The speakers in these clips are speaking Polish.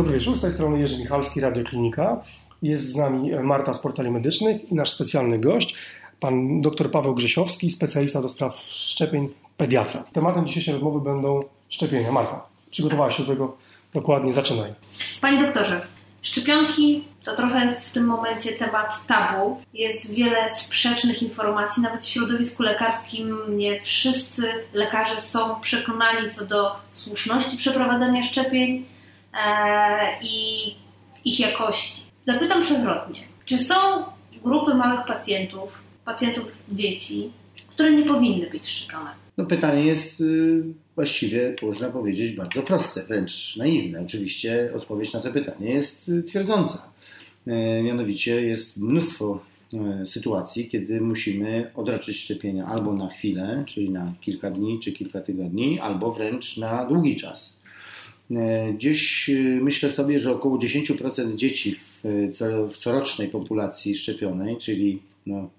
Dobry wieczór, z tej strony Jerzy Michalski, Radioklinika. Jest z nami Marta z Portali Medycznych i nasz specjalny gość, pan dr Paweł Grzesiowski, specjalista do spraw szczepień, pediatra. Tematem dzisiejszej rozmowy będą szczepienia. Marta, przygotowałaś się do tego dokładnie, zaczynaj. Panie doktorze, szczepionki to trochę w tym momencie temat tabu. Jest wiele sprzecznych informacji, nawet w środowisku lekarskim nie wszyscy lekarze są przekonani co do słuszności przeprowadzania szczepień i ich jakości. Zapytam przewrotnie, czy są grupy małych pacjentów, pacjentów dzieci, które nie powinny być szczepione? No pytanie jest y, właściwie, można powiedzieć, bardzo proste, wręcz naiwne. Oczywiście odpowiedź na to pytanie jest y, twierdząca. E, mianowicie jest mnóstwo e, sytuacji, kiedy musimy odraczyć szczepienia albo na chwilę, czyli na kilka dni czy kilka tygodni, albo wręcz na długi czas. E, gdzieś myślę sobie, że około 10% dzieci w, w corocznej populacji szczepionej, czyli no,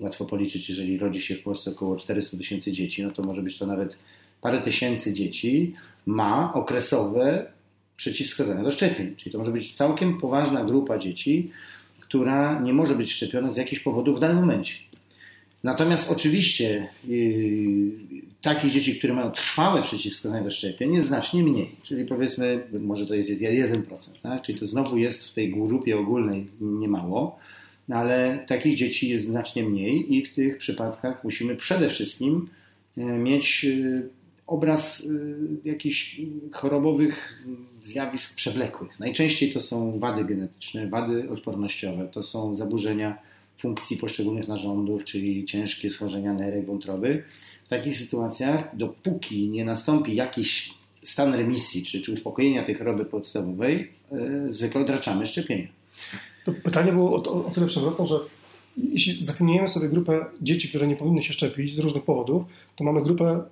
łatwo policzyć, jeżeli rodzi się w Polsce około 400 tysięcy dzieci, no to może być to nawet parę tysięcy dzieci, ma okresowe przeciwwskazania do szczepień. Czyli to może być całkiem poważna grupa dzieci, która nie może być szczepiona z jakichś powodów w danym momencie. Natomiast oczywiście yy, takich dzieci, które mają trwałe przeciwwskazania do szczepień jest znacznie mniej. Czyli powiedzmy, może to jest 1%, tak? czyli to znowu jest w tej grupie ogólnej niemało, ale takich dzieci jest znacznie mniej i w tych przypadkach musimy przede wszystkim e, mieć yy, obraz jakichś chorobowych zjawisk przewlekłych. Najczęściej to są wady genetyczne, wady odpornościowe, to są zaburzenia funkcji poszczególnych narządów, czyli ciężkie schorzenia nerek, wątroby. W takich sytuacjach, dopóki nie nastąpi jakiś stan remisji, czy, czy uspokojenia tej choroby podstawowej, yy, zwykle odraczamy szczepienia. To pytanie było o, o, o tyle przewrotne, że jeśli zdefiniujemy sobie grupę dzieci, które nie powinny się szczepić z różnych powodów, to mamy grupę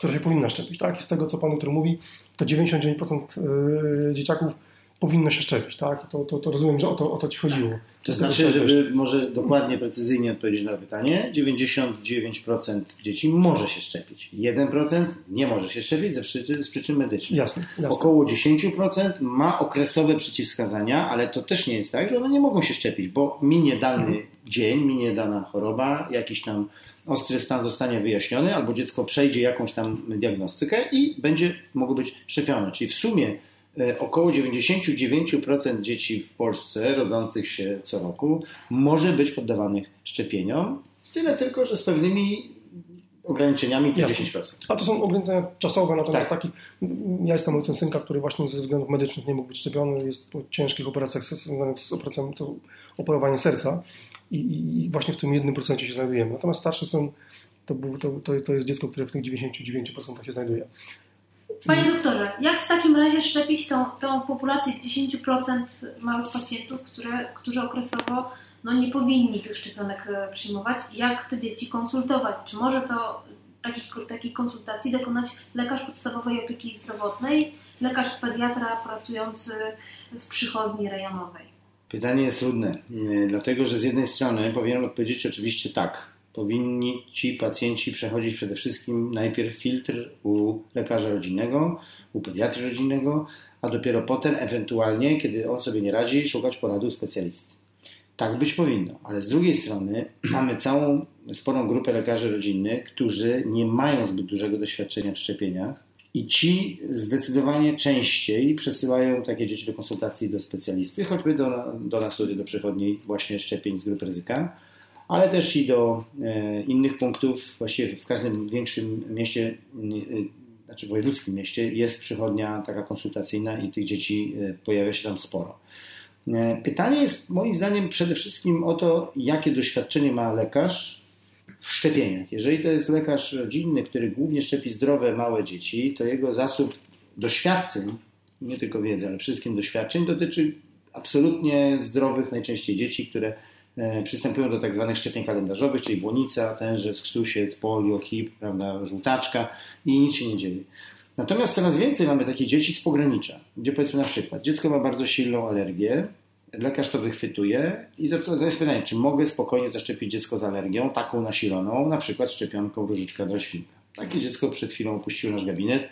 która się powinna szczepić. Tak? I z tego, co Pan który mówi, to 99% y, dzieciaków powinno się szczepić. Tak? To, to, to rozumiem, że o to, o to Ci chodziło. To znaczy, żeby może dokładnie, precyzyjnie odpowiedzieć na pytanie, 99% dzieci może się szczepić. 1% nie może się szczepić ze przyczyn, z przyczyn medycznych. Jasne, jasne. Około 10% ma okresowe przeciwwskazania, ale to też nie jest tak, że one nie mogą się szczepić, bo minie dany mhm. dzień, minie dana choroba, jakiś tam ostry stan zostanie wyjaśniony, albo dziecko przejdzie jakąś tam diagnostykę i będzie mogło być szczepione. Czyli w sumie około 99% dzieci w Polsce rodzących się co roku może być poddawanych szczepieniom. Tyle tylko, że z pewnymi ograniczeniami to 10%. A to są ograniczenia czasowe, natomiast tak. takich, ja jestem ojcem synka, który właśnie ze względów medycznych nie mógł być szczepiony, jest po ciężkich operacjach związanych z operacją, to operowanie serca i, i właśnie w tym jednym procencie się znajdujemy. Natomiast starszy syn to, był, to, to, to jest dziecko, które w tych 99% się znajduje. Panie doktorze, jak w takim razie szczepić tą, tą populację 10% małych pacjentów, które, którzy okresowo no, nie powinni tych szczepionek e, przyjmować? Jak te dzieci konsultować? Czy może to takich, takich konsultacji dokonać lekarz podstawowej opieki zdrowotnej, lekarz pediatra pracujący w przychodni rejonowej? Pytanie jest trudne, dlatego że z jednej strony powinienem odpowiedzieć oczywiście tak. Powinni ci pacjenci przechodzić przede wszystkim najpierw filtr u lekarza rodzinnego, u pediatry rodzinnego, a dopiero potem, ewentualnie, kiedy on sobie nie radzi, szukać porady u specjalisty. Tak być powinno, ale z drugiej strony mamy całą sporą grupę lekarzy rodzinnych, którzy nie mają zbyt dużego doświadczenia w szczepieniach, i ci zdecydowanie częściej przesyłają takie dzieci do konsultacji do specjalisty, choćby do, do nas, do przychodni właśnie szczepień z grup ryzyka, ale też i do e, innych punktów. Właściwie w każdym większym mieście, e, znaczy wojewódzkim mieście jest przychodnia taka konsultacyjna i tych dzieci e, pojawia się tam sporo. Pytanie jest moim zdaniem przede wszystkim o to, jakie doświadczenie ma lekarz w szczepieniach. Jeżeli to jest lekarz rodzinny, który głównie szczepi zdrowe, małe dzieci, to jego zasób doświadczeń, nie tylko wiedzy, ale wszystkim doświadczeń, dotyczy absolutnie zdrowych, najczęściej dzieci, które przystępują do tak zwanych szczepień kalendarzowych, czyli błonica, tenże, skrztusiec, polio, hip, prawda, żółtaczka i nic się nie dzieje. Natomiast coraz więcej mamy takich dzieci z pogranicza, gdzie powiedzmy na przykład dziecko ma bardzo silną alergię, lekarz to wychwytuje i to jest pytanie, czy mogę spokojnie zaszczepić dziecko z alergią, taką nasiloną, na przykład szczepionką różyczka dla świnka. Takie dziecko przed chwilą opuściło nasz gabinet.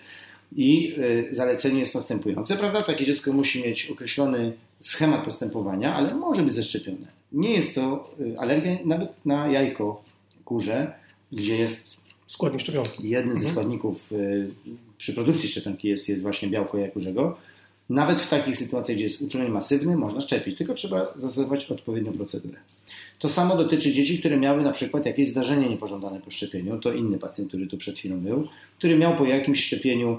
I y, zalecenie jest następujące, prawda? Takie dziecko musi mieć określony schemat postępowania, ale może być zaszczepione. Nie jest to y, alergia nawet na jajko kurze, gdzie jest składnik szczepionki. Jednym mhm. ze składników y, przy produkcji szczepionki jest, jest właśnie białko jakurzego. Nawet w takich sytuacjach, gdzie jest uczulenie masywny, można szczepić, tylko trzeba zastosować odpowiednią procedurę. To samo dotyczy dzieci, które miały na przykład jakieś zdarzenie niepożądane po szczepieniu. To inny pacjent, który tu przed chwilą był, który miał po jakimś szczepieniu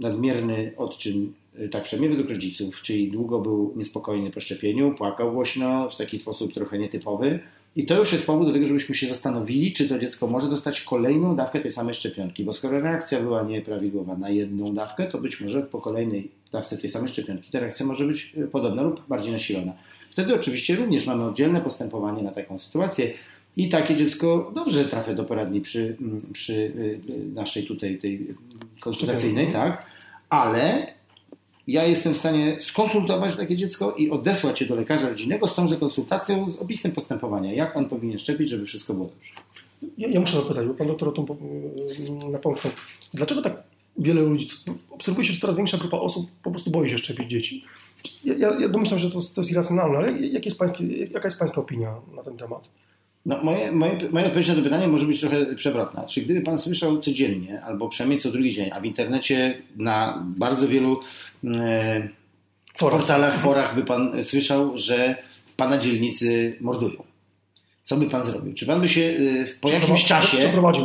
nadmierny odczyn, e, tak przynajmniej według rodziców, czyli długo był niespokojny po szczepieniu, płakał głośno, w taki sposób trochę nietypowy. I to już jest powód do tego, żebyśmy się zastanowili, czy to dziecko może dostać kolejną dawkę tej samej szczepionki, bo skoro reakcja była nieprawidłowa na jedną dawkę, to być może po kolejnej dawce tej samej szczepionki ta reakcja może być e, podobna lub bardziej nasilona. Wtedy oczywiście również mamy oddzielne postępowanie na taką sytuację i takie dziecko dobrze trafia do poradni przy, mm, przy y, naszej tutaj tej konsultacyjnej, tak, ale ja jestem w stanie skonsultować takie dziecko i odesłać je do lekarza rodzinnego z tąże konsultacją z opisem postępowania, jak on powinien szczepić, żeby wszystko było dobrze. Ja, ja muszę zapytać, bo pan doktor o tym napomknął. Dlaczego tak wiele ludzi, obserwuje się, że coraz większa grupa osób po prostu boi się szczepić dzieci? Ja, ja domyślam, że to, to jest irracjonalne, ale jak jest pańskie, jaka jest Pańska opinia na ten temat? No, moje, moje, moja odpowiedź na to pytanie może być trochę przewrotna. Czy gdyby Pan słyszał codziennie, albo przynajmniej co drugi dzień, a w internecie na bardzo wielu e, portalach, forach by Pan słyszał, że w Pana dzielnicy mordują. Co by Pan zrobił? Czy Pan by się e, po jakimś czasie...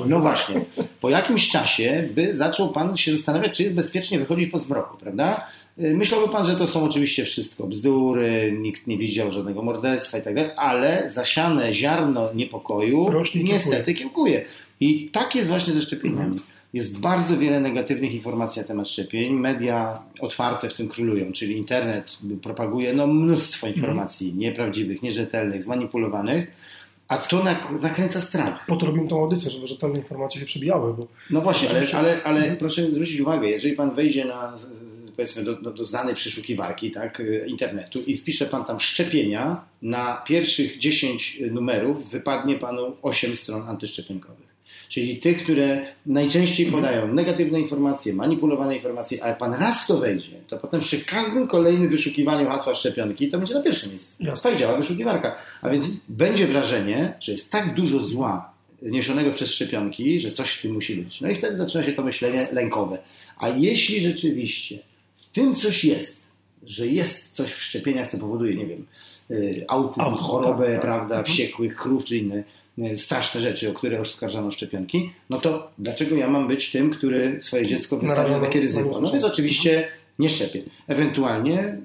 No właśnie. Po jakimś czasie by zaczął Pan się zastanawiać, czy jest bezpiecznie wychodzić po zmroku, prawda? Y, myślałby pan, że to są oczywiście wszystko bzdury, nikt nie widział żadnego morderstwa i tak dalej, ale zasiane ziarno niepokoju Rośnie niestety kiełkuje. I tak jest właśnie ze szczepieniami. Jest bardzo wiele negatywnych informacji na temat szczepień. Media otwarte w tym królują, czyli internet propaguje no, mnóstwo informacji mhm. nieprawdziwych, nierzetelnych, zmanipulowanych. A to nakręca strach. Po to robimy tą audycję, żeby rzetelne informacje się przebijały. Bo... No właśnie, ale, ale, ale mhm. proszę zwrócić uwagę, jeżeli pan wejdzie na powiedzmy do, do, do znanej przeszukiwarki tak, internetu i wpisze pan tam szczepienia, na pierwszych 10 numerów wypadnie panu 8 stron antyszczepionkowych. Czyli tych, które najczęściej podają negatywne informacje, manipulowane informacje, ale pan raz w to wejdzie, to potem przy każdym kolejnym wyszukiwaniu hasła szczepionki to będzie na pierwszym miejscu. Jasne. Tak działa wyszukiwarka. A więc będzie wrażenie, że jest tak dużo zła niesionego przez szczepionki, że coś w tym musi być. No i wtedy zaczyna się to myślenie lękowe. A jeśli rzeczywiście tym coś jest, że jest coś w szczepieniach, co powoduje, nie wiem, y, autyzm, Auto, chorobę, tak, tak. prawda, mhm. wściekłych krów czy inne straszne rzeczy, o które oskarżano szczepionki, no to dlaczego ja mam być tym, który swoje dziecko wystawia na takie ryzyko? No więc oczywiście nie szczepię. Ewentualnie,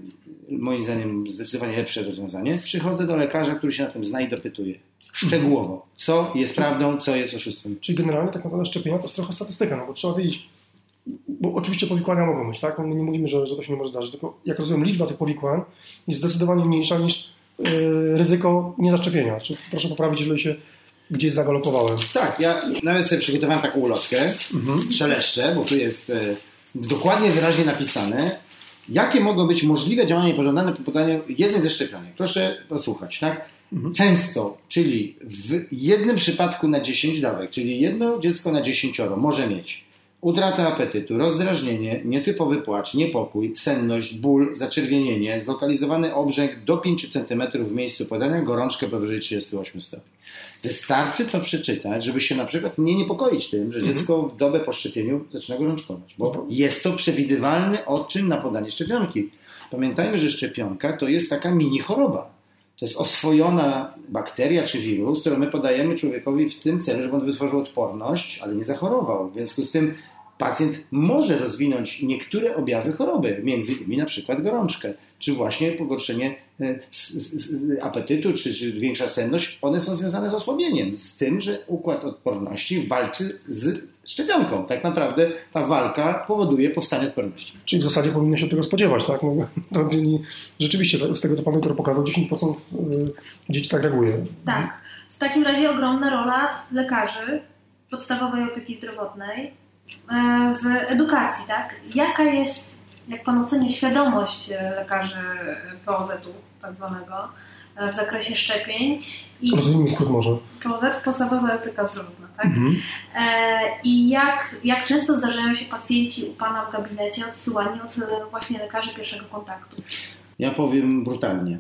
moim zdaniem zdecydowanie lepsze rozwiązanie, przychodzę do lekarza, który się na tym zna i dopytuje szczegółowo, co jest prawdą, co jest oszustwem. Czyli generalnie tak naprawdę szczepienia to jest trochę statystyka, no bo trzeba wiedzieć, bo oczywiście powikłania mogą być, tak? My nie mówimy, że, że to się nie może zdarzyć, tylko jak rozumiem, liczba tych powikłań jest zdecydowanie mniejsza niż yy, ryzyko niezaszczepienia. Czy proszę poprawić, jeżeli się gdzieś zagalopowałem. Tak, ja nawet sobie przygotowałem taką ulotkę, mhm. szeleszcze, bo tu jest yy, dokładnie wyraźnie napisane, jakie mogą być możliwe działania niepożądane po podaniu jednej ze szczepionek. Proszę posłuchać, tak? Mhm. Często, czyli w jednym przypadku na 10 dawek, czyli jedno dziecko na 10 może mieć Utrata apetytu, rozdrażnienie, nietypowy płacz, niepokój, senność, ból, zaczerwienienie, zlokalizowany obrzęk do 5 cm w miejscu podania, gorączkę powyżej 38 stopni. Wystarczy to przeczytać, żeby się na przykład nie niepokoić tym, że mhm. dziecko w dobę po szczepieniu zaczyna gorączkować, bo jest to przewidywalny odczyn na podanie szczepionki. Pamiętajmy, że szczepionka to jest taka mini choroba. To jest oswojona bakteria czy wirus, którą my podajemy człowiekowi w tym celu, żeby on wytworzył odporność, ale nie zachorował. W związku z tym pacjent może rozwinąć niektóre objawy choroby, między innymi na przykład gorączkę, czy właśnie pogorszenie e, apetytu, czy, czy większa senność. One są związane z osłabieniem, z tym, że układ odporności walczy z szczepionką. Tak naprawdę ta walka powoduje powstanie odporności. Czyli w zasadzie powinno się tego spodziewać, tak? No, rzeczywiście, z tego co Pan doktor pokazał, 10% y, dzieci tak reaguje. Tak. W takim razie ogromna rola lekarzy podstawowej opieki zdrowotnej w edukacji, tak? Jaka jest, jak Pan ocenia, świadomość e, lekarzy POZ-u tak zwanego w zakresie szczepień. I Rozumiem skrót może. POZ, podstawowa opieka zdrowotna, tak? Mhm. I jak, jak często zdarzają się pacjenci u Pana w gabinecie odsyłani od właśnie lekarzy pierwszego kontaktu? Ja powiem brutalnie.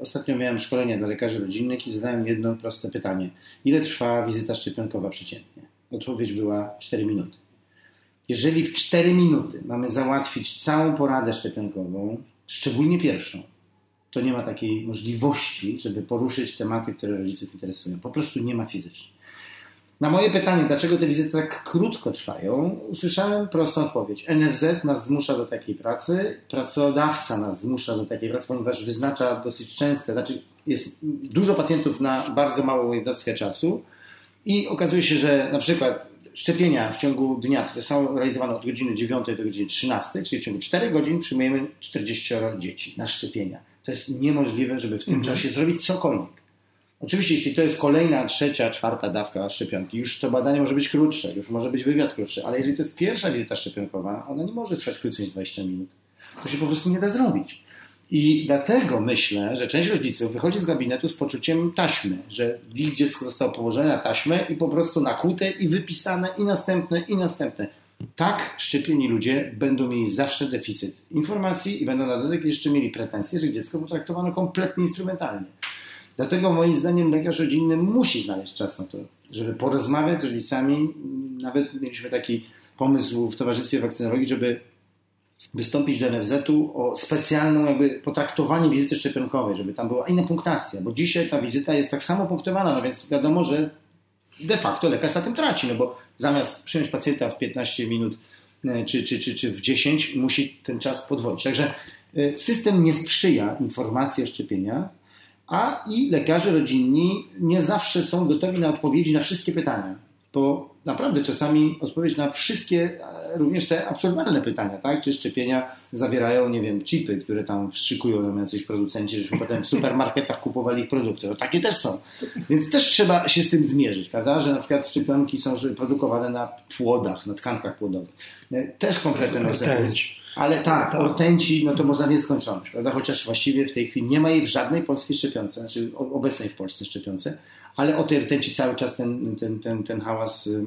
Ostatnio miałem szkolenie dla lekarzy rodzinnych i zadałem jedno proste pytanie. Ile trwa wizyta szczepionkowa przeciętnie? Odpowiedź była 4 minuty. Jeżeli w 4 minuty mamy załatwić całą poradę szczepionkową, szczególnie pierwszą, to nie ma takiej możliwości, żeby poruszyć tematy, które rodziców interesują. Po prostu nie ma fizycznie. Na moje pytanie, dlaczego te wizyty tak krótko trwają, usłyszałem prostą odpowiedź. NFZ nas zmusza do takiej pracy, pracodawca nas zmusza do takiej pracy, ponieważ wyznacza dosyć częste, znaczy jest dużo pacjentów na bardzo małą jednostkę czasu i okazuje się, że na przykład szczepienia w ciągu dnia, które są realizowane od godziny 9 do godziny 13, czyli w ciągu 4 godzin przyjmujemy 40 dzieci na szczepienia. To jest niemożliwe, żeby w tym mhm. czasie zrobić cokolwiek. Oczywiście, jeśli to jest kolejna, trzecia, czwarta dawka szczepionki, już to badanie może być krótsze, już może być wywiad krótszy, ale jeżeli to jest pierwsza wizyta szczepionkowa, ona nie może trwać krócej niż 20 minut. To się po prostu nie da zrobić. I dlatego myślę, że część rodziców wychodzi z gabinetu z poczuciem taśmy, że ich dziecko zostało położone na taśmę i po prostu nakute i wypisane i następne i następne. Tak szczepieni ludzie będą mieli zawsze deficyt informacji i będą na dodatek jeszcze mieli pretensje, że dziecko potraktowano kompletnie instrumentalnie. Dlatego moim zdaniem lekarz rodzinny musi znaleźć czas na to, żeby porozmawiać z rodzicami. Nawet mieliśmy taki pomysł w Towarzystwie Wakcynologii, żeby wystąpić do NFZ-u o specjalną jakby potraktowanie wizyty szczepionkowej, żeby tam była inna punktacja, bo dzisiaj ta wizyta jest tak samo punktowana, no więc wiadomo, że de facto lekarz na tym traci, no bo zamiast przyjąć pacjenta w 15 minut e, czy, czy, czy, czy w 10 musi ten czas podwoić. Także e, system nie sprzyja informacji o a i lekarze rodzinni nie zawsze są gotowi na odpowiedzi na wszystkie pytania, bo naprawdę czasami odpowiedź na wszystkie, e, również te absurdalne pytania, tak? Czy szczepienia zawierają, nie wiem, chipy, które tam wstrzykują nam jacyś producenci, żebyśmy potem w supermarketach kupowali ich produkty. No takie też są. Więc też trzeba się z tym zmierzyć, prawda? Że na przykład szczepionki są produkowane na płodach, na tkankach płodowych. E, też kompletne nonsensy. Ale tak, tak, ortenci, no to można nieskończoność, prawda? Chociaż właściwie w tej chwili nie ma jej w żadnej polskiej szczepionce, znaczy obecnej w Polsce szczepionce, ale o tej rtęci cały czas ten, ten, ten, ten hałas y,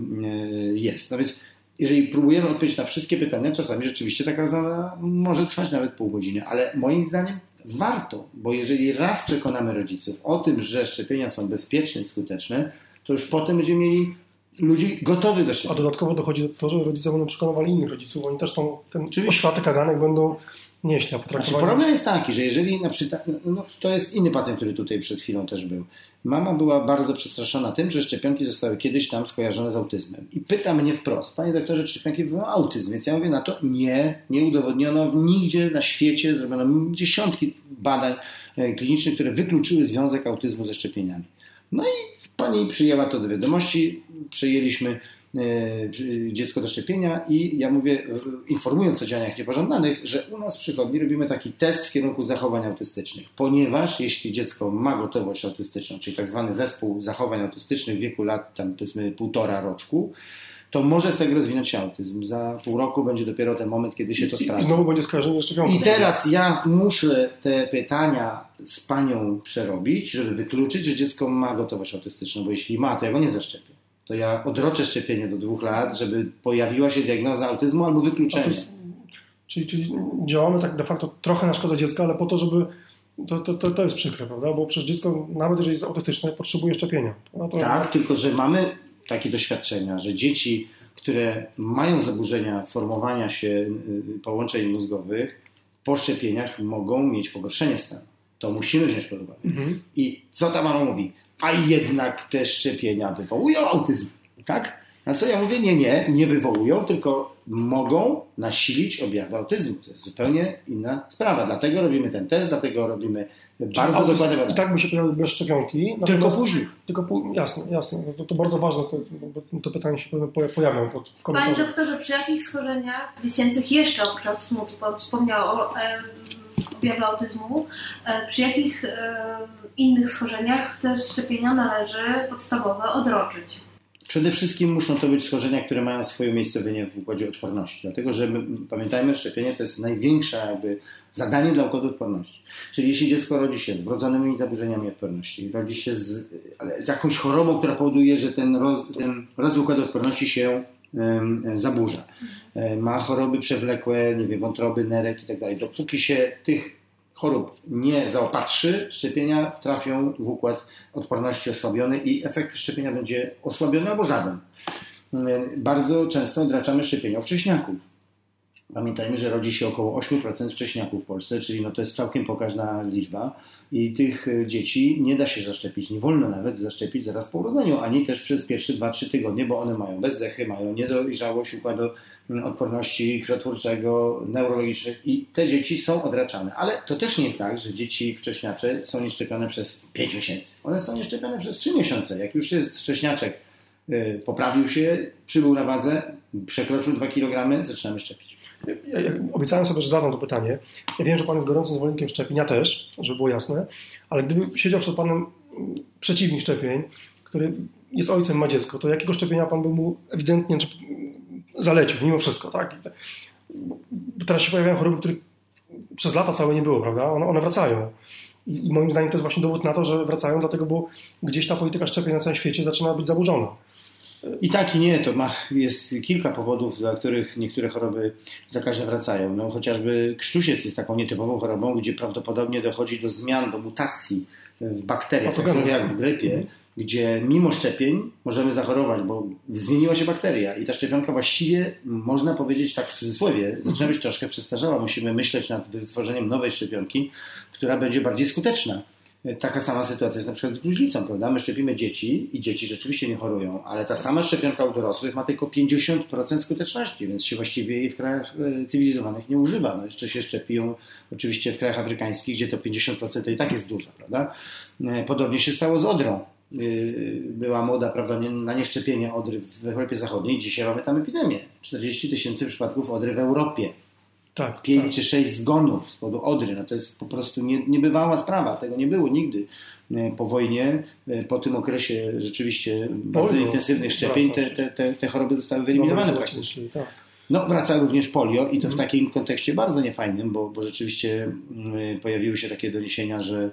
jest. No więc jeżeli próbujemy odpowiedzieć na wszystkie pytania, czasami rzeczywiście taka rozmowa może trwać nawet pół godziny, ale moim zdaniem warto, bo jeżeli raz przekonamy rodziców o tym, że szczepienia są bezpieczne i skuteczne, to już potem będziemy mieli ludzi gotowych do szczepienia. A dodatkowo dochodzi do tego, że rodzice będą przekonywali innych rodziców, oni też tą, ten Oczywiście. oświaty kaganek będą nieśli, a znaczy, problem jest taki, że jeżeli na przykład, no, to jest inny pacjent, który tutaj przed chwilą też był. Mama była bardzo przestraszona tym, że szczepionki zostały kiedyś tam skojarzone z autyzmem. I pyta mnie wprost, panie doktorze, czy szczepionki wywołają autyzm? Więc ja mówię na to, nie, nie udowodniono nigdzie na świecie, zrobiono dziesiątki badań e, klinicznych, które wykluczyły związek autyzmu ze szczepieniami. No i pani przyjęła to do wiadomości, przyjęliśmy E, dziecko do szczepienia i ja mówię, informując o działaniach niepożądanych, że u nas w przychodni robimy taki test w kierunku zachowań autystycznych, ponieważ jeśli dziecko ma gotowość autystyczną, czyli tak zwany zespół zachowań autystycznych w wieku lat tam powiedzmy półtora roczku, to może z tego rozwinąć się autyzm. Za pół roku będzie dopiero ten moment, kiedy się to sprawdzi. I znowu będzie skojarzenie szczepionką. I teraz ja muszę te pytania z panią przerobić, żeby wykluczyć, że dziecko ma gotowość autystyczną, bo jeśli ma, to ja go nie zaszczepię to ja odroczę szczepienie do dwóch lat, żeby pojawiła się diagnoza autyzmu albo wykluczenie. Czyli, czyli działamy tak de facto trochę na szkodę dziecka, ale po to, żeby to, to, to, to jest przykre, prawda? Bo przecież dziecko, nawet jeżeli jest autystyczne, potrzebuje szczepienia. No to... Tak, tylko że mamy takie doświadczenia, że dzieci, które mają zaburzenia formowania się y, połączeń mózgowych, po szczepieniach mogą mieć pogorszenie stanu. To musimy wziąć pod uwagę. Mhm. I co ta mama mówi? a jednak te szczepienia wywołują autyzm, tak? Na co ja mówię, nie, nie, nie wywołują, tylko mogą nasilić objawy autyzmu. To jest zupełnie inna sprawa. Dlatego robimy ten test, dlatego robimy bardzo dokładne badania. I tak by się pojawił bez szczepionki. Tylko później. Tylko później, jasne, jasne. To, to bardzo ważne, to, to pytanie się pojawią w komentarzu. Panie doktorze, przy jakich schorzeniach dziecięcych jeszcze oprócz autyzmu, tu Pan wspomniał o e, objawy autyzmu, e, przy jakich e, innych schorzeniach te szczepienia należy podstawowe odroczyć? Przede wszystkim muszą to być schorzenia, które mają swoje umiejscowienie w układzie odporności. Dlatego, że my, pamiętajmy, szczepienie to jest największe jakby zadanie dla układu odporności. Czyli jeśli dziecko rodzi się z wrodzonymi zaburzeniami odporności, rodzi się z, z jakąś chorobą, która powoduje, że ten, roz, ten rozwój układu odporności się zaburza. Ma choroby przewlekłe, nie wiem, wątroby, nerek i tak dalej. Dopóki się tych chorób nie zaopatrzy, szczepienia trafią w układ odporności osłabiony i efekt szczepienia będzie osłabiony albo żaden. Bardzo często odraczamy szczepienia wcześniaków. Pamiętajmy, że rodzi się około 8% wcześniaków w Polsce, czyli no to jest całkiem pokaźna liczba i tych dzieci nie da się zaszczepić, nie wolno nawet zaszczepić zaraz po urodzeniu, ani też przez pierwsze 2-3 tygodnie, bo one mają bezdechy, mają niedojrzałość układu odporności krwiotwórczego, neurologicznych i te dzieci są odraczane. Ale to też nie jest tak, że dzieci wcześniacze są nieszczepione przez 5 miesięcy. One są nieszczepione przez 3 miesiące. Jak już jest wcześniaczek, y, poprawił się, przybył na wadze, przekroczył 2 kg, zaczynamy szczepić. Ja, ja obiecałem sobie, że zadam to pytanie. Ja wiem, że Pan jest gorącym zwolennikiem szczepień, ja też, żeby było jasne, ale gdyby siedział przed Panem przeciwnik szczepień, który jest ojcem, ma dziecko, to jakiego szczepienia Pan by mu ewidentnie zalecił, mimo wszystko, tak? Teraz się pojawiają choroby, których przez lata całe nie było, prawda? One, one wracają. I, I, moim zdaniem to jest właśnie dowód na to, że wracają, dlatego bo gdzieś ta polityka szczepień na całym świecie zaczyna być zaburzona. I tak i nie, to ma, jest kilka powodów, dla których niektóre choroby zakaźne wracają. No, chociażby krztusiec jest taką nietypową chorobą, gdzie prawdopodobnie dochodzi do zmian, do mutacji w bakteriach, tak trochę jak w grypie gdzie mimo szczepień możemy zachorować, bo zmieniła się bakteria i ta szczepionka właściwie, można powiedzieć tak w cudzysłowie, zaczyna być troszkę przestarzała. Musimy myśleć nad wytworzeniem nowej szczepionki, która będzie bardziej skuteczna. Taka sama sytuacja jest na przykład z gruźlicą, prawda? My szczepimy dzieci i dzieci rzeczywiście nie chorują, ale ta sama szczepionka u dorosłych ma tylko 50% skuteczności, więc się właściwie jej w krajach e, cywilizowanych nie używa. No jeszcze się szczepią oczywiście w krajach afrykańskich, gdzie to 50% to i tak jest dużo, prawda? E, podobnie się stało z odrą. Była moda prawda, na nieszczepienie odry w Europie Zachodniej. Dzisiaj mamy tam epidemię. 40 tysięcy przypadków odry w Europie. Tak, 5 tak. czy 6 zgonów z powodu odry. No to jest po prostu nie, niebywała sprawa. Tego nie było nigdy y, po wojnie. Y, po tym okresie rzeczywiście bardzo polio intensywnych szczepień te, te, te, te, choroby zostały wyeliminowane praktycznie. Tak. No, wraca również polio i to w mhm. takim kontekście bardzo niefajnym, bo, bo rzeczywiście pojawiły się takie doniesienia, że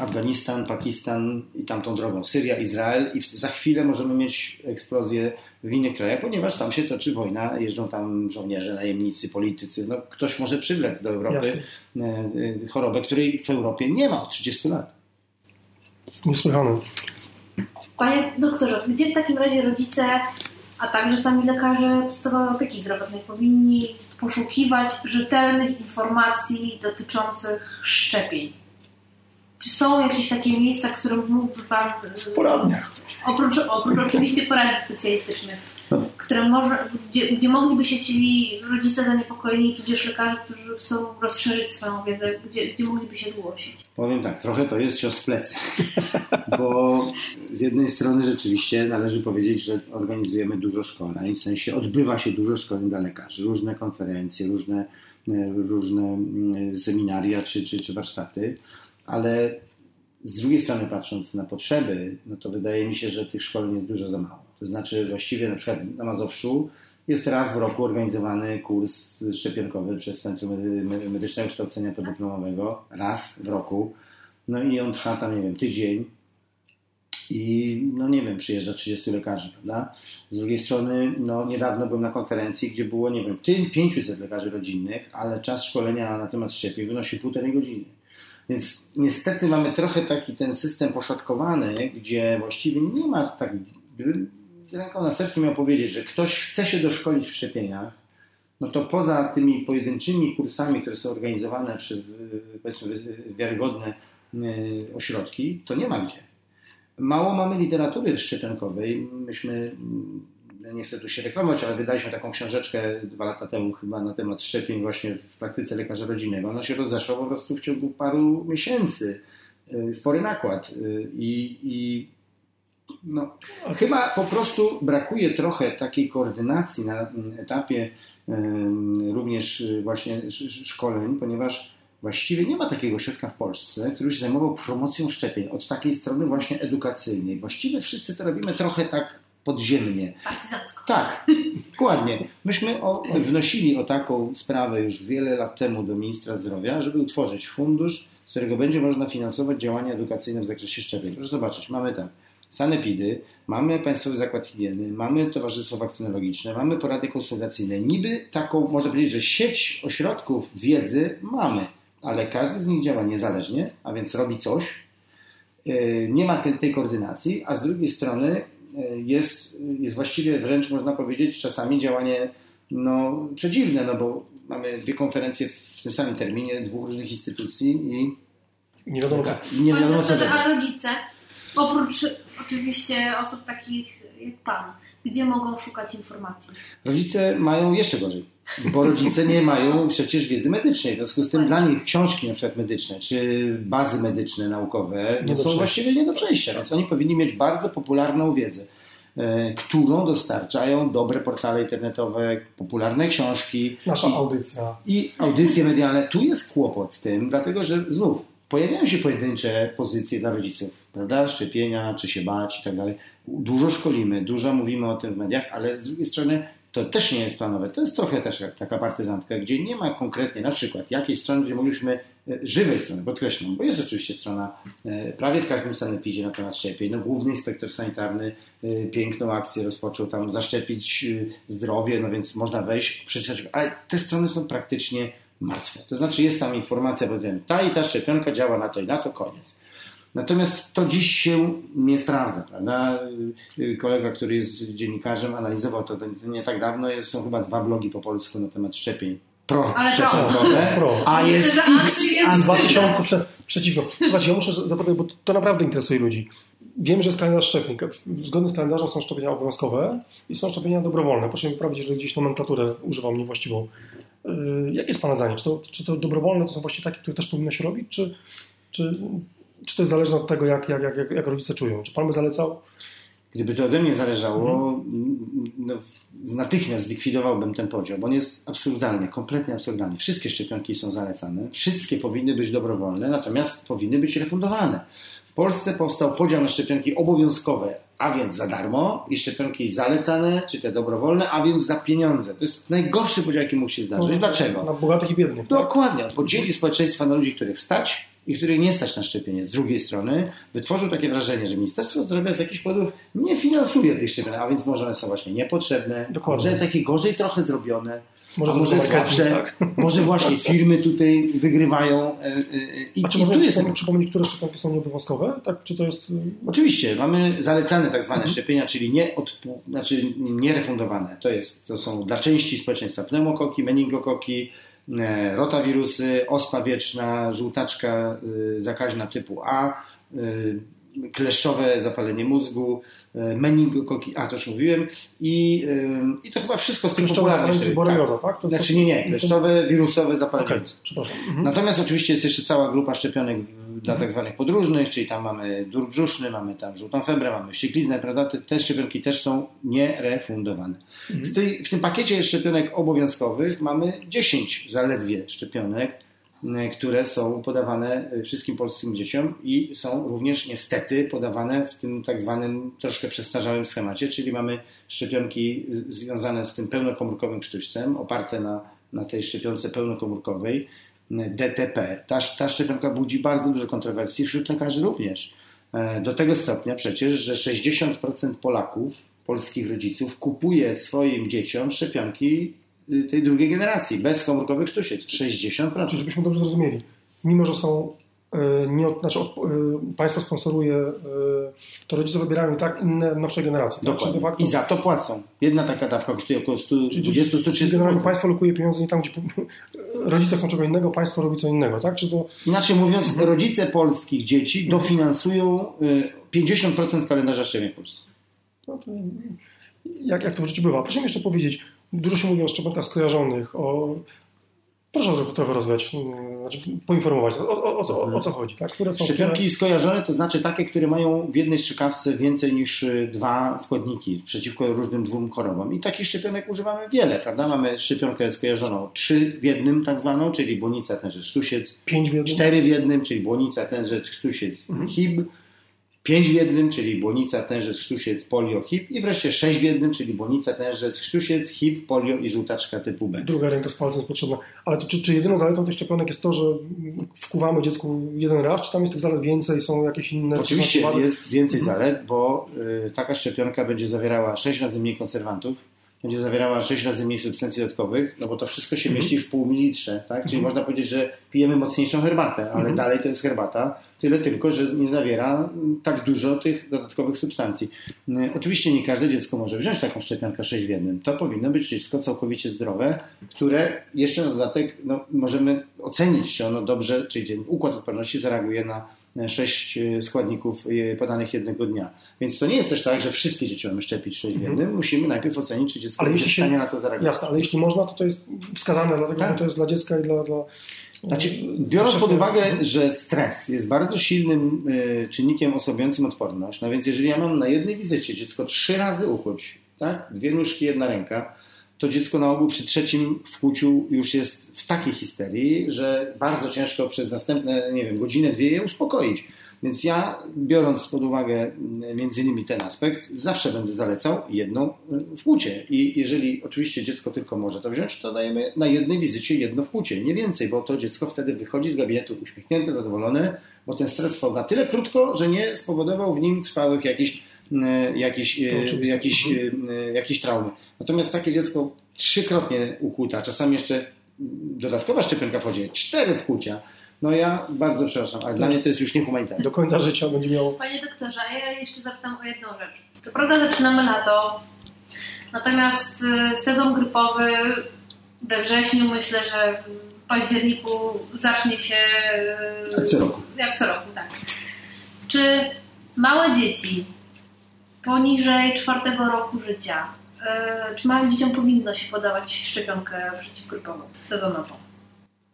Afganistan, Pakistan i tamtą drogą, Syria, Izrael i za chwilę możemy mieć eksplozję w innych krajach, ponieważ tam się toczy wojna, jeżdżą tam żołnierze, najemnicy, politycy. No, ktoś może przywlec do Europy Jasne. E, e, chorobę, której w Europie nie ma od 30 lat. Niesłychane. Panie doktorze, gdzie w takim razie rodzice, a także sami lekarze podstawowej opieki zdrowotnej powinni poszukiwać rzetelnych informacji dotyczących szczepień? Czy są jakieś takie miejsca, w którym mógłby Pan... Poradnia. Oprócz, oprócz oczywiście poradni specjalistycznych, które może, gdzie, gdzie mogliby się ci rodzice zaniepokojeni, tudzież lekarze, którzy chcą rozszerzyć swoją wiedzę, gdzie, gdzie mogliby się zgłosić? Powiem tak, trochę to jest cios w plecy, bo z jednej strony rzeczywiście należy powiedzieć, że organizujemy dużo szkoleń, w sensie odbywa się dużo szkoleń dla lekarzy, różne konferencje, różne, różne mm, seminaria czy, czy, czy warsztaty, ale z drugiej strony patrząc na potrzeby, no to wydaje mi się, że tych szkoleń jest dużo za mało. To znaczy właściwie na przykład na Mazowszu jest raz w roku organizowany kurs szczepionkowy przez Centrum Medycznego Kształcenia Podyplomowego. Raz w roku. No i on trwa tam, nie wiem, tydzień. I no nie wiem, przyjeżdża 30 lekarzy, prawda? Z drugiej strony, no niedawno byłem na konferencji, gdzie było, nie wiem, 500 lekarzy rodzinnych, ale czas szkolenia na temat szczepień wynosi półtorej godziny. Więc niestety mamy trochę taki ten system poszatkowany, gdzie właściwie nie ma tak, z ręką na sercu miał powiedzieć, że ktoś chce się doszkolić w szczepieniach, no to poza tymi pojedynczymi kursami, które są organizowane przez powiedzmy wiarygodne e, ośrodki, to nie ma gdzie. Mało mamy literatury szczepionkowej. Myśmy nie chcę tu się reklamować, ale wydaliśmy taką książeczkę dwa lata temu chyba na temat szczepień właśnie w praktyce lekarza rodzinnego. Ona się rozeszła po prostu w ciągu paru miesięcy. Y, spory nakład. Y, I, i no, chyba po prostu brakuje trochę takiej koordynacji na etapie również właśnie szkoleń, ponieważ właściwie nie ma takiego ośrodka w Polsce, który się zajmował promocją szczepień od takiej strony właśnie edukacyjnej. Właściwie wszyscy to robimy trochę tak podziemnie. Tak, dokładnie. Myśmy o, wnosili o taką sprawę już wiele lat temu do ministra zdrowia, żeby utworzyć fundusz, z którego będzie można finansować działania edukacyjne w zakresie szczepień. Proszę zobaczyć, mamy tak. Sanepidy, mamy Państwowy Zakład Higieny, mamy Towarzystwo Wakcynologiczne, mamy porady konsultacyjne. Niby taką, można powiedzieć, że sieć ośrodków wiedzy mamy, ale każdy z nich działa niezależnie, a więc robi coś. Yy, Nie ma tej- koordynacji, a z drugiej strony jest, jest właściwie wręcz można powiedzieć czasami działanie no, przeciwne, no bo mamy dwie konferencje w tym samym terminie dwóch różnych instytucji i Nie wiadomo co. i nie wiadomo co A rodzice, oprócz oczywiście osób takich jak Pan, gdzie mogą szukać informacji? Rodzice mają jeszcze gorzej, bo rodzice nie mają przecież wiedzy medycznej. W związku z tym dla nich książki na przykład medyczne, czy bazy medyczne, naukowe Nie no są przejścia. właściwie nie do przejścia, więc oni powinni mieć bardzo popularną wiedzę, e, którą dostarczają dobre portale internetowe, popularne książki Nasza i, audycja. i audycje medialne. Tu jest kłopot z tym, dlatego że znów pojawiają się pojedyncze pozycje dla rodziców, prawda? Szczepienia, czy się bać i tak dalej. Dużo szkolimy, dużo mówimy o tym w mediach, ale z drugiej strony to też nie jest planowe. To jest trochę też taka partyzantka, gdzie nie ma konkretnie na przykład jakiejś strony, gdzie mogliśmy e, żywej strony, podkreślam, bo jest oczywiście strona e, prawie w każdym sanepidzie na temat szczepień. No, główny inspektor sanitarny e, piękną akcję rozpoczął tam zaszczepić zdrowie, no więc można wejść, przeczytać, ale te strony są praktycznie martwe. To znaczy jest tam informacja, bo wiem, ta i ta szczepionka działa na to i na to, koniec. Natomiast to dziś się nie sprawdza, prawda? Kolega, który jest dziennikarzem, analizował to nie tak dawno. Jest, są chyba dwa blogi po polsku na temat szczepień pro Ale szczepionkowe, pro. a jest X Andrzej jest anty- 2000 prze, przeciwko. Słuchajcie, ja muszę zapytać, bo to naprawdę interesuje ludzi. Wiem, że jest kalendarz szczepień. Zgodnie z kalendarzem są szczepienia obowiązkowe i są szczepienia dobrowolne. Proszę mi poprawić, jeżeli gdzieś nomenklaturę używam niewłaściwą. Yy, Jakie jest Pana zdanie? Czy to, czy to dobrowolne to są właśnie takie, które też powinno się robić, czy, czy, czy to jest zależne od tego, jak, jak, jak, jak rodzice czują? Czy Pan by zalecał? Gdyby to ode mnie zależało, no, natychmiast zlikwidowałbym ten podział, bo on jest absurdalny, kompletnie absurdalny. Wszystkie szczepionki są zalecane, wszystkie powinny być dobrowolne, natomiast powinny być refundowane. W Polsce powstał podział na szczepionki obowiązkowe, a więc za darmo, i szczepionki zalecane, czy te dobrowolne, a więc za pieniądze. To jest najgorszy podział, jaki mógł się zdarzyć. Dlaczego? Na bogatych i biednych. Dokładnie. On podzieli społeczeństwa na ludzi, których stać i których nie stać na szczepienie. Z drugiej strony wytworzył takie wrażenie, że Ministerstwo Zdrowia z jakichś powodów nie finansuje tych szczepień, a więc może one są właśnie niepotrzebne, Dokładnie. może takie gorzej trochę zrobione, Może może słabsze, tak? może właśnie firmy tutaj wygrywają. e, e, I, A czy i można tu jest przypomnieć, przypomnieć, które szczepionki są nieobowiązkowe? Tak, czy to jest... Oczywiście, mamy zalecane tak zwane Mhm. szczepienia, czyli nie odpu- znaczy nierefundowane. To, jest, to są dla części społeczeństwa pneumokoki, meningokoki, e, rotawirusy, ospa wieczna, żółtaczka y, zakaźna typu A, y, kleszczowe zapalenie mózgu, y, meningokoki, a to już mówiłem, i, y, i to chyba wszystko z zapalenie szczepień. borelioza, tak? To jest Znaczy to- nie, nie, kleszczowe, wirusowe zapalenie Okej, mózgu. Mhm. Natomiast oczywiście jest jeszcze cała grupa szczepionek w- dla tak zwanych podróżnych, czyli tam mamy dur brzuszny, mamy tam żółtą febrę, mamy wściekliznę, prawda? Te, szczepionki też są nierefundowane. W, tej, w tym pakiecie szczepionek obowiązkowych mamy 10 zaledwie szczepionek, które są podawane y, wszystkim polskim dzieciom i są również niestety podawane w tym tak zwanym troszkę przestarzałym schemacie, czyli mamy szczepionki związane z tym pełnokomórkowym krztuścem, oparte na, na tej szczepionce pełnokomórkowej, m, DTP. Ta, ta szczepionka budzi bardzo dużo kontrowersji wśród lekarzy również. Do tego stopnia przecież, że 60% Polaków, polskich rodziców, kupuje swoim dzieciom szczepionki y, tej drugiej generacji, bez komórkowych sztusiec. 60%. Znaczy, żebyśmy dobrze zrozumieli. Mimo, że są e, nie, od- znaczy, e, państwo sponsoruje, to rodzice wybierają i tak inne, nowsze generacje. Tak? Dokładnie. facto, I za to płacą. Jedna taka dawka kosztuje około czyli- czyli 120-130 Generalnie państwo lokuje pieniądze nie tam, gdzie rodzice chcą czego innego, państwo robi co innego, tak? Czy to, Inaczej mówiąc, rodzice polskich dzieci dofinansują y, 50% kalendarza szczepień w Polsce. no to jak, jak to w życiu bywa? Proszę mi jeszcze powiedzieć, dużo się mówi o szczepionkach skojarzonych, o... Proszę trochę, rozwiać, mm, znaczy poinformować, o, o, o, co, o co chodzi, tak? Które są Szczepionki skojarzone to znaczy takie, które mają w jednej strzykawce więcej niż y, dwa składniki przeciwko różnym dwóm chorobom. I takich szczepionek używamy wiele, prawda? Mamy szczepionkę skojarzoną trzy w jednym tak zwaną, czyli błonica, tenże sztusiec, pięć w jednym? cztery w jednym, czyli błonica, tenże sztusiec, Mhm. HIB, 5 w jednym, czyli błonica, tężec, krztusiec, polio, hip i wreszcie 6 w jednym, czyli błonica, tężec, krztusiec, hip, polio i żółtaczka typu B. Druga ręka z palcem jest potrzebna. Ale to, czy, czy jedyną zaletą tych szczepionek jest to, że wkuwamy dziecku jeden raz, czy tam jest tych zalet więcej, są jakieś inne? Oczywiście jest więcej zalet, bo y, taka szczepionka będzie zawierała 6 razy mniej konserwantów, będzie zawierała 6 razy mniej substancji dodatkowych, no bo to wszystko się mhm. mieści w pół mililitrze, tak? Czyli mhm. można powiedzieć, że pijemy mocniejszą herbatę, ale mhm. dalej to jest herbata, tyle tylko, że nie zawiera tak dużo tych dodatkowych substancji. Mm, oczywiście nie każde dziecko może wziąć taką szczepionkę 6 w jednym. To powinno być dziecko całkowicie zdrowe, które jeszcze na dodatek no, możemy ocenić, czy ono dobrze, czyli układ odporności zareaguje na sześć e, składników e, podanych jednego dnia. Więc to nie jest też tak, że wszystkie dzieci mamy szczepić sześć w jednym. Mhm. Musimy najpierw ocenić, czy dziecko ale jest w stanie na to zareagować. Jasne, ale jeśli można, to to jest wskazane, dlatego tak. to jest dla dziecka i dla... dla... Znaczy, biorąc pod uwagę, że stres jest bardzo silnym e, czynnikiem osłabiającym odporność, no więc jeżeli ja mam na jednej wizycie dziecko trzy razy ukuć, tak? dwie nóżki, jedna ręka, to dziecko na ogół przy trzecim wkłuciu już jest w takiej histerii, że bardzo ciężko przez następne, nie wiem, godzinę, dwie je uspokoić. Więc ja, biorąc pod uwagę mm, między innymi ten aspekt, zawsze będę zalecał jedno mm, wkłucie. I jeżeli oczywiście dziecko tylko może to wziąć, to dajemy na jednej wizycie jedno wkłucie, nie więcej, bo to dziecko wtedy wychodzi z gabinetu uśmiechnięte, zadowolone, bo ten stres trwał na tyle krótko, że nie spowodował w nim trwałych jakichś jakiś, jakiś, jakiś traumy. Natomiast takie dziecko trzykrotnie ukuta, czasami jeszcze dodatkowa szczepionka wchodzi, cztery wkłucia, no ja bardzo przepraszam, ale dla mnie to jest już niehumanitarne. Do końca życia będzie miało... Panie doktorze, a ja jeszcze zapytam o jedną rzecz. To prawda zaczynamy lato, natomiast y, sezon grypowy we wrześniu myślę, że w październiku zacznie się... Y, jak co roku. Jak co roku, tak. Czy małe dzieci poniżej czwartego roku życia E, czy małym dzieciom powinno się podawać szczepionkę przeciwgripową sezonową?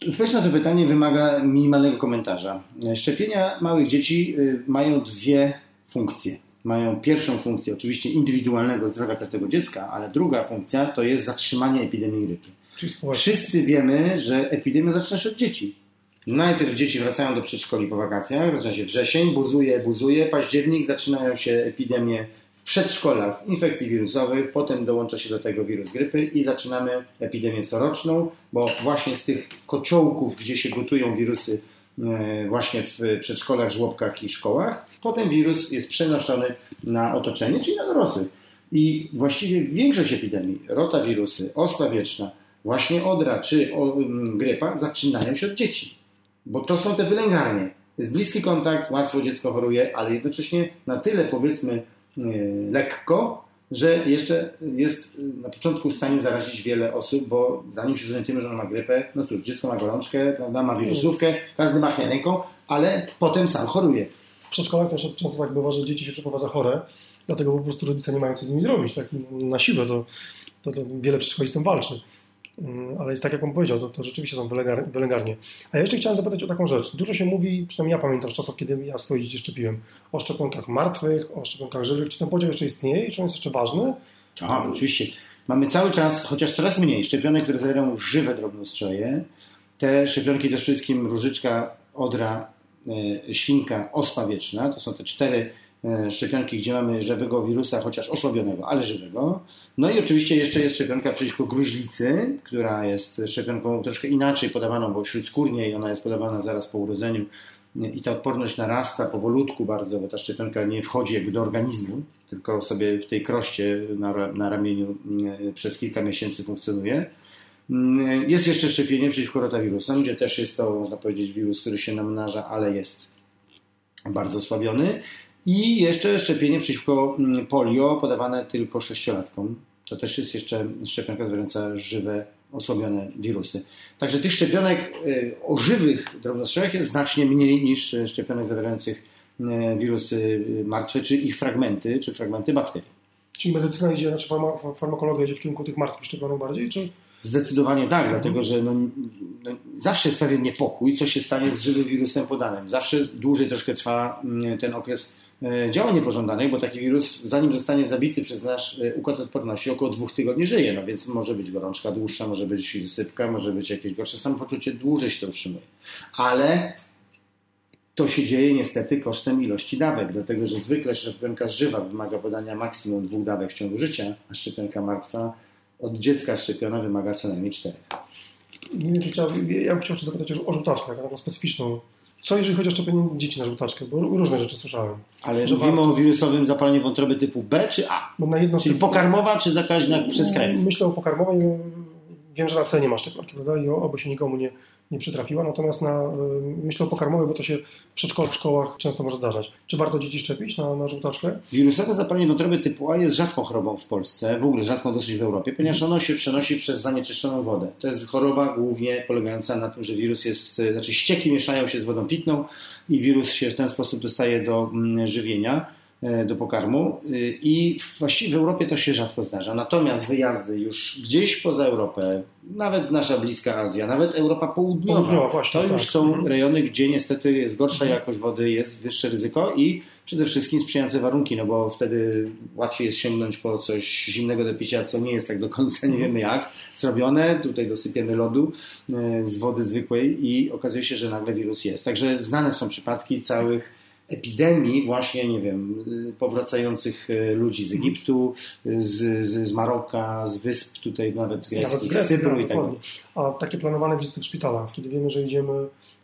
Odpowiedź na to pytanie wymaga minimalnego komentarza. Szczepienia małych dzieci y, mają dwie funkcje. Mają pierwszą funkcję oczywiście indywidualnego zdrowia każdego dziecka, ale druga funkcja to jest zatrzymanie epidemii grypy. Wszyscy wiemy, że epidemia zaczyna się od dzieci. Najpierw dzieci wracają do przedszkoli po wakacjach, zaczyna się wrzesień, buzuje, buzuje, październik, zaczynają się epidemie w przedszkolach infekcji wirusowych, potem dołącza się do tego wirus grypy i zaczynamy epidemię coroczną, bo właśnie z tych kociołków, gdzie się gotują wirusy e, właśnie w przedszkolach, żłobkach i szkołach, potem wirus jest przenoszony na otoczenie, czyli na dorosłych. I właściwie większość epidemii, rotawirusy, ospla wieczna, właśnie odra czy grypa zaczynają się od dzieci, bo to są te wylęgarnie. Jest bliski kontakt, łatwo dziecko choruje, ale jednocześnie na tyle powiedzmy lekko, że jeszcze jest na początku w stanie zarazić wiele osób, bo zanim się zorientujemy, że on ma grypę, no cóż, dziecko ma gorączkę, prawda, ma wirusówkę, każdy machnie ręką, ale potem sam choruje. W przedszkolach też często tak bywa, że dzieci się przeprowadza chore, dlatego po prostu rodzice nie mają co z nimi zrobić. Tak na siłę to, to, to wiele przedszkoli z tym walczy. Mm, ale jest tak, jak Pan powiedział, to, to rzeczywiście są wylęgarnie. A ja jeszcze chciałem zapytać o taką rzecz. Dużo się mówi, przynajmniej ja pamiętam z czasów, kiedy ja swoje szczepiłem, o szczepionkach martwych, o szczepionkach żywych. Czy ten podział jeszcze istnieje i czy on jest jeszcze ważny? Aha, oczywiście. Mamy cały czas, chociaż coraz mniej, szczepionek, które zawierają żywe drobnostroje. Te szczepionki to wszystkim różyczka, odra, e, świnka, ospa wieczna. To są te cztery szczepionki, gdzie mamy żywego wirusa, chociaż osłabionego, ale żywego. No i oczywiście jeszcze jest szczepionka przeciwko gruźlicy, która jest szczepionką troszkę inaczej podawaną, bo śródskórnie ona jest podawana zaraz po urodzeniu i ta odporność narasta powolutku bardzo, bo ta szczepionka nie wchodzi jakby do organizmu, tylko sobie w tej kroście na, na ramieniu e, przez kilka miesięcy funkcjonuje. Mm, jest jeszcze szczepienie przeciwko rotawirusom, gdzie też jest to, można powiedzieć, wirus, który się namnaża, ale jest bardzo osłabiony. I jeszcze szczepienie przeciwko mm, polio podawane tylko sześciolatkom. To też jest jeszcze szczepionka zawierająca żywe, osłabione wirusy. Także tych szczepionek y, o żywych drobnostrzałach jest znacznie mniej niż szczepionek zawierających y, wirusy y, martwe, czy ich fragmenty, czy fragmenty bakterii. Czyli medycyna idzie, znaczy farmakologia idzie w kierunku tych martwych szczepionek bardziej, czy... Zdecydowanie tak, mhm. dlatego że no, no, zawsze jest pewien niepokój, co się stanie z żywym wirusem podanym. Zawsze dłużej troszkę trwa mm, ten okres działań niepożądanych, bo taki wirus, zanim zostanie zabity przez nasz e, układ odporności, około dwóch tygodni żyje. No więc może być gorączka dłuższa, może być sypka, może być jakieś gorsze samopoczucie, dłużej się to utrzymuje. Ale to się dzieje niestety kosztem ilości dawek, dlatego że zwykle szczepionka żywa wymaga podania maksimum dwóch dawek w ciągu życia, a szczepionka martwa od dziecka szczepiona wymaga co najmniej czterech. Nie wiem, czy chciał, ja bym chciał jeszcze zapytać o żółtaczkę, taką specyficzną. Co jeżeli chodzi o szczepienie dzieci na żółtaczkę? Bo różne rzeczy słyszałem. Ale Że mówimy warto- o wirusowym zapaleniu wątroby typu B czy A? Czyli pokarmowa czy zakaźna przez krew? Myślę o pokarmowej. Wiem, że na C nie ma szczepionki, prawda? I oby się nikomu nie, nie przytrafiła. Natomiast na, y, myślę o pokarmowej, bo to się w przedszkolach, szkołach często może zdarzać. Czy warto dzieci szczepić na, na żółtaczkę? Wirusowe zapalenie wątroby typu A jest rzadką chorobą w Polsce, w ogóle rzadką dosyć w Europie, ponieważ ono się przenosi przez zanieczyszczoną wodę. To jest choroba głównie polegająca na tym, że wirus jest, e, znaczy ścieki mieszają się z wodą pitną i wirus się w ten sposób dostaje do mm, żywienia, do pokarmu y, i właściwie w Europie to się rzadko zdarza. Natomiast wyjazdy już gdzieś poza Europę, nawet nasza bliska Azja, nawet Europa Południowa, Południowa, właśnie, to tak. już są Mhm. rejony, gdzie niestety jest gorsza jakość wody, jest wyższe ryzyko i przede wszystkim sprzyjające warunki, no bo wtedy łatwiej jest sięgnąć po coś zimnego do picia, co nie jest tak do końca, nie wiemy jak, zrobione. Tutaj dosypiemy lodu e, z wody zwykłej i okazuje się, że nagle wirus jest. Także znane są przypadki całych epidemii właśnie, nie wiem, y, powracających y, ludzi z Egiptu, y, z, z, z Maroka, z wysp tutaj nawet Nawet z Grecji, Cypru i tak dalej. A takie planowane wizyty w szpitalach, kiedy wiemy, że idziemy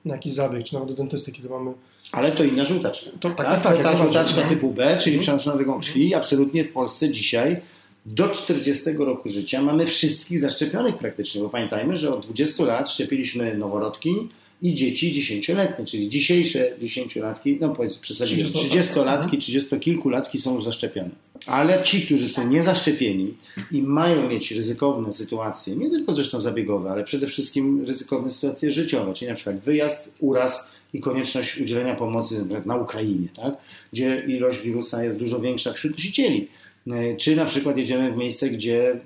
na jakiś zabieg, czy nawet do dentysty, kiedy mamy... Ale to inna żółtaczka. To, tak, Tak, tak, ta najbardziej. żółtaczka Mhm. typu B, czyli przenoszona drogą krwi, absolutnie w Polsce dzisiaj do 40 roku życia mamy wszystkich zaszczepionych praktycznie, bo pamiętajmy, że od 20 lat szczepiliśmy noworodki i dzieci 10-letnie, czyli dzisiejsze 10-latki, no powiedzmy przesadziłem, 30-latki, 30-kilkulatki są już zaszczepione. Ale ci, którzy są niezaszczepieni i mają mieć ryzykowne sytuacje, nie tylko zresztą zabiegowe, ale przede wszystkim ryzykowne sytuacje życiowe, czyli na przykład wyjazd, uraz i konieczność udzielenia pomocy na, przykład na Ukrainie, tak? gdzie ilość wirusa jest dużo większa wśród nosicieli. Czy na przykład jedziemy w miejsce, gdzie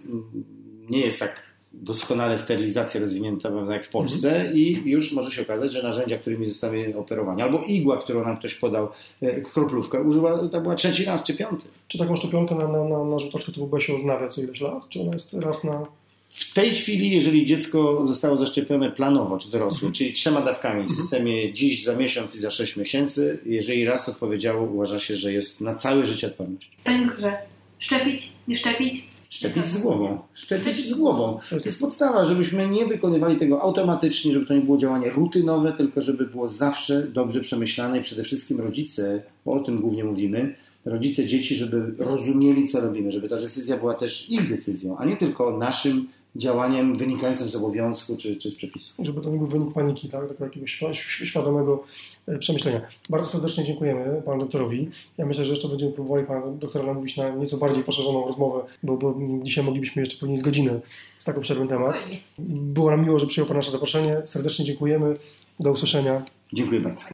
nie jest tak doskonale sterylizacja rozwinięta prawda, jak w Polsce i już może się okazać, że narzędzia, którymi zostały operowani, albo igła, którą nam ktoś podał, e, kroplówkę, użyła, to była trzeci raz czy piąty. Czy taką szczepionkę na, na, na, na B się odnawia co ileś lat? Czy ona jest raz na... W tej chwili, jeżeli dziecko zostało zaszczepione planowo, czy dorosłe, czyli trzema dawkami w systemie dziś, za miesiąc i za sześć miesięcy, jeżeli raz odpowiedziało, uważa się, że jest na całe życie odporność. Panie doktorze, szczepić, nie szczepić? Szczepić z głową. Szczepić z głową. To jest podstawa, żebyśmy nie wykonywali tego automatycznie, żeby to nie było działanie rutynowe, tylko żeby było zawsze dobrze przemyślane i przede wszystkim rodzice, bo o tym głównie mówimy, rodzice dzieci, żeby rozumieli, co robimy, żeby ta decyzja była też ich decyzją, a nie tylko naszym działaniem wynikającym z obowiązku czy, czy z przepisu. żeby to nie był wynik paniki, tak? Takiego jakiegoś świ- świ- świadomego przemyślenia. Bardzo serdecznie dziękujemy panu doktorowi. Ja myślę, że jeszcze będziemy próbowali pana doktora namówić na nieco bardziej poszerzoną rozmowę, bo, bo dzisiaj moglibyśmy jeszcze pewnie z godzinę z tak obszerny temat. Było nam miło, że przyjął pan nasze zaproszenie. Serdecznie dziękujemy. Do usłyszenia. Dziękuję bardzo.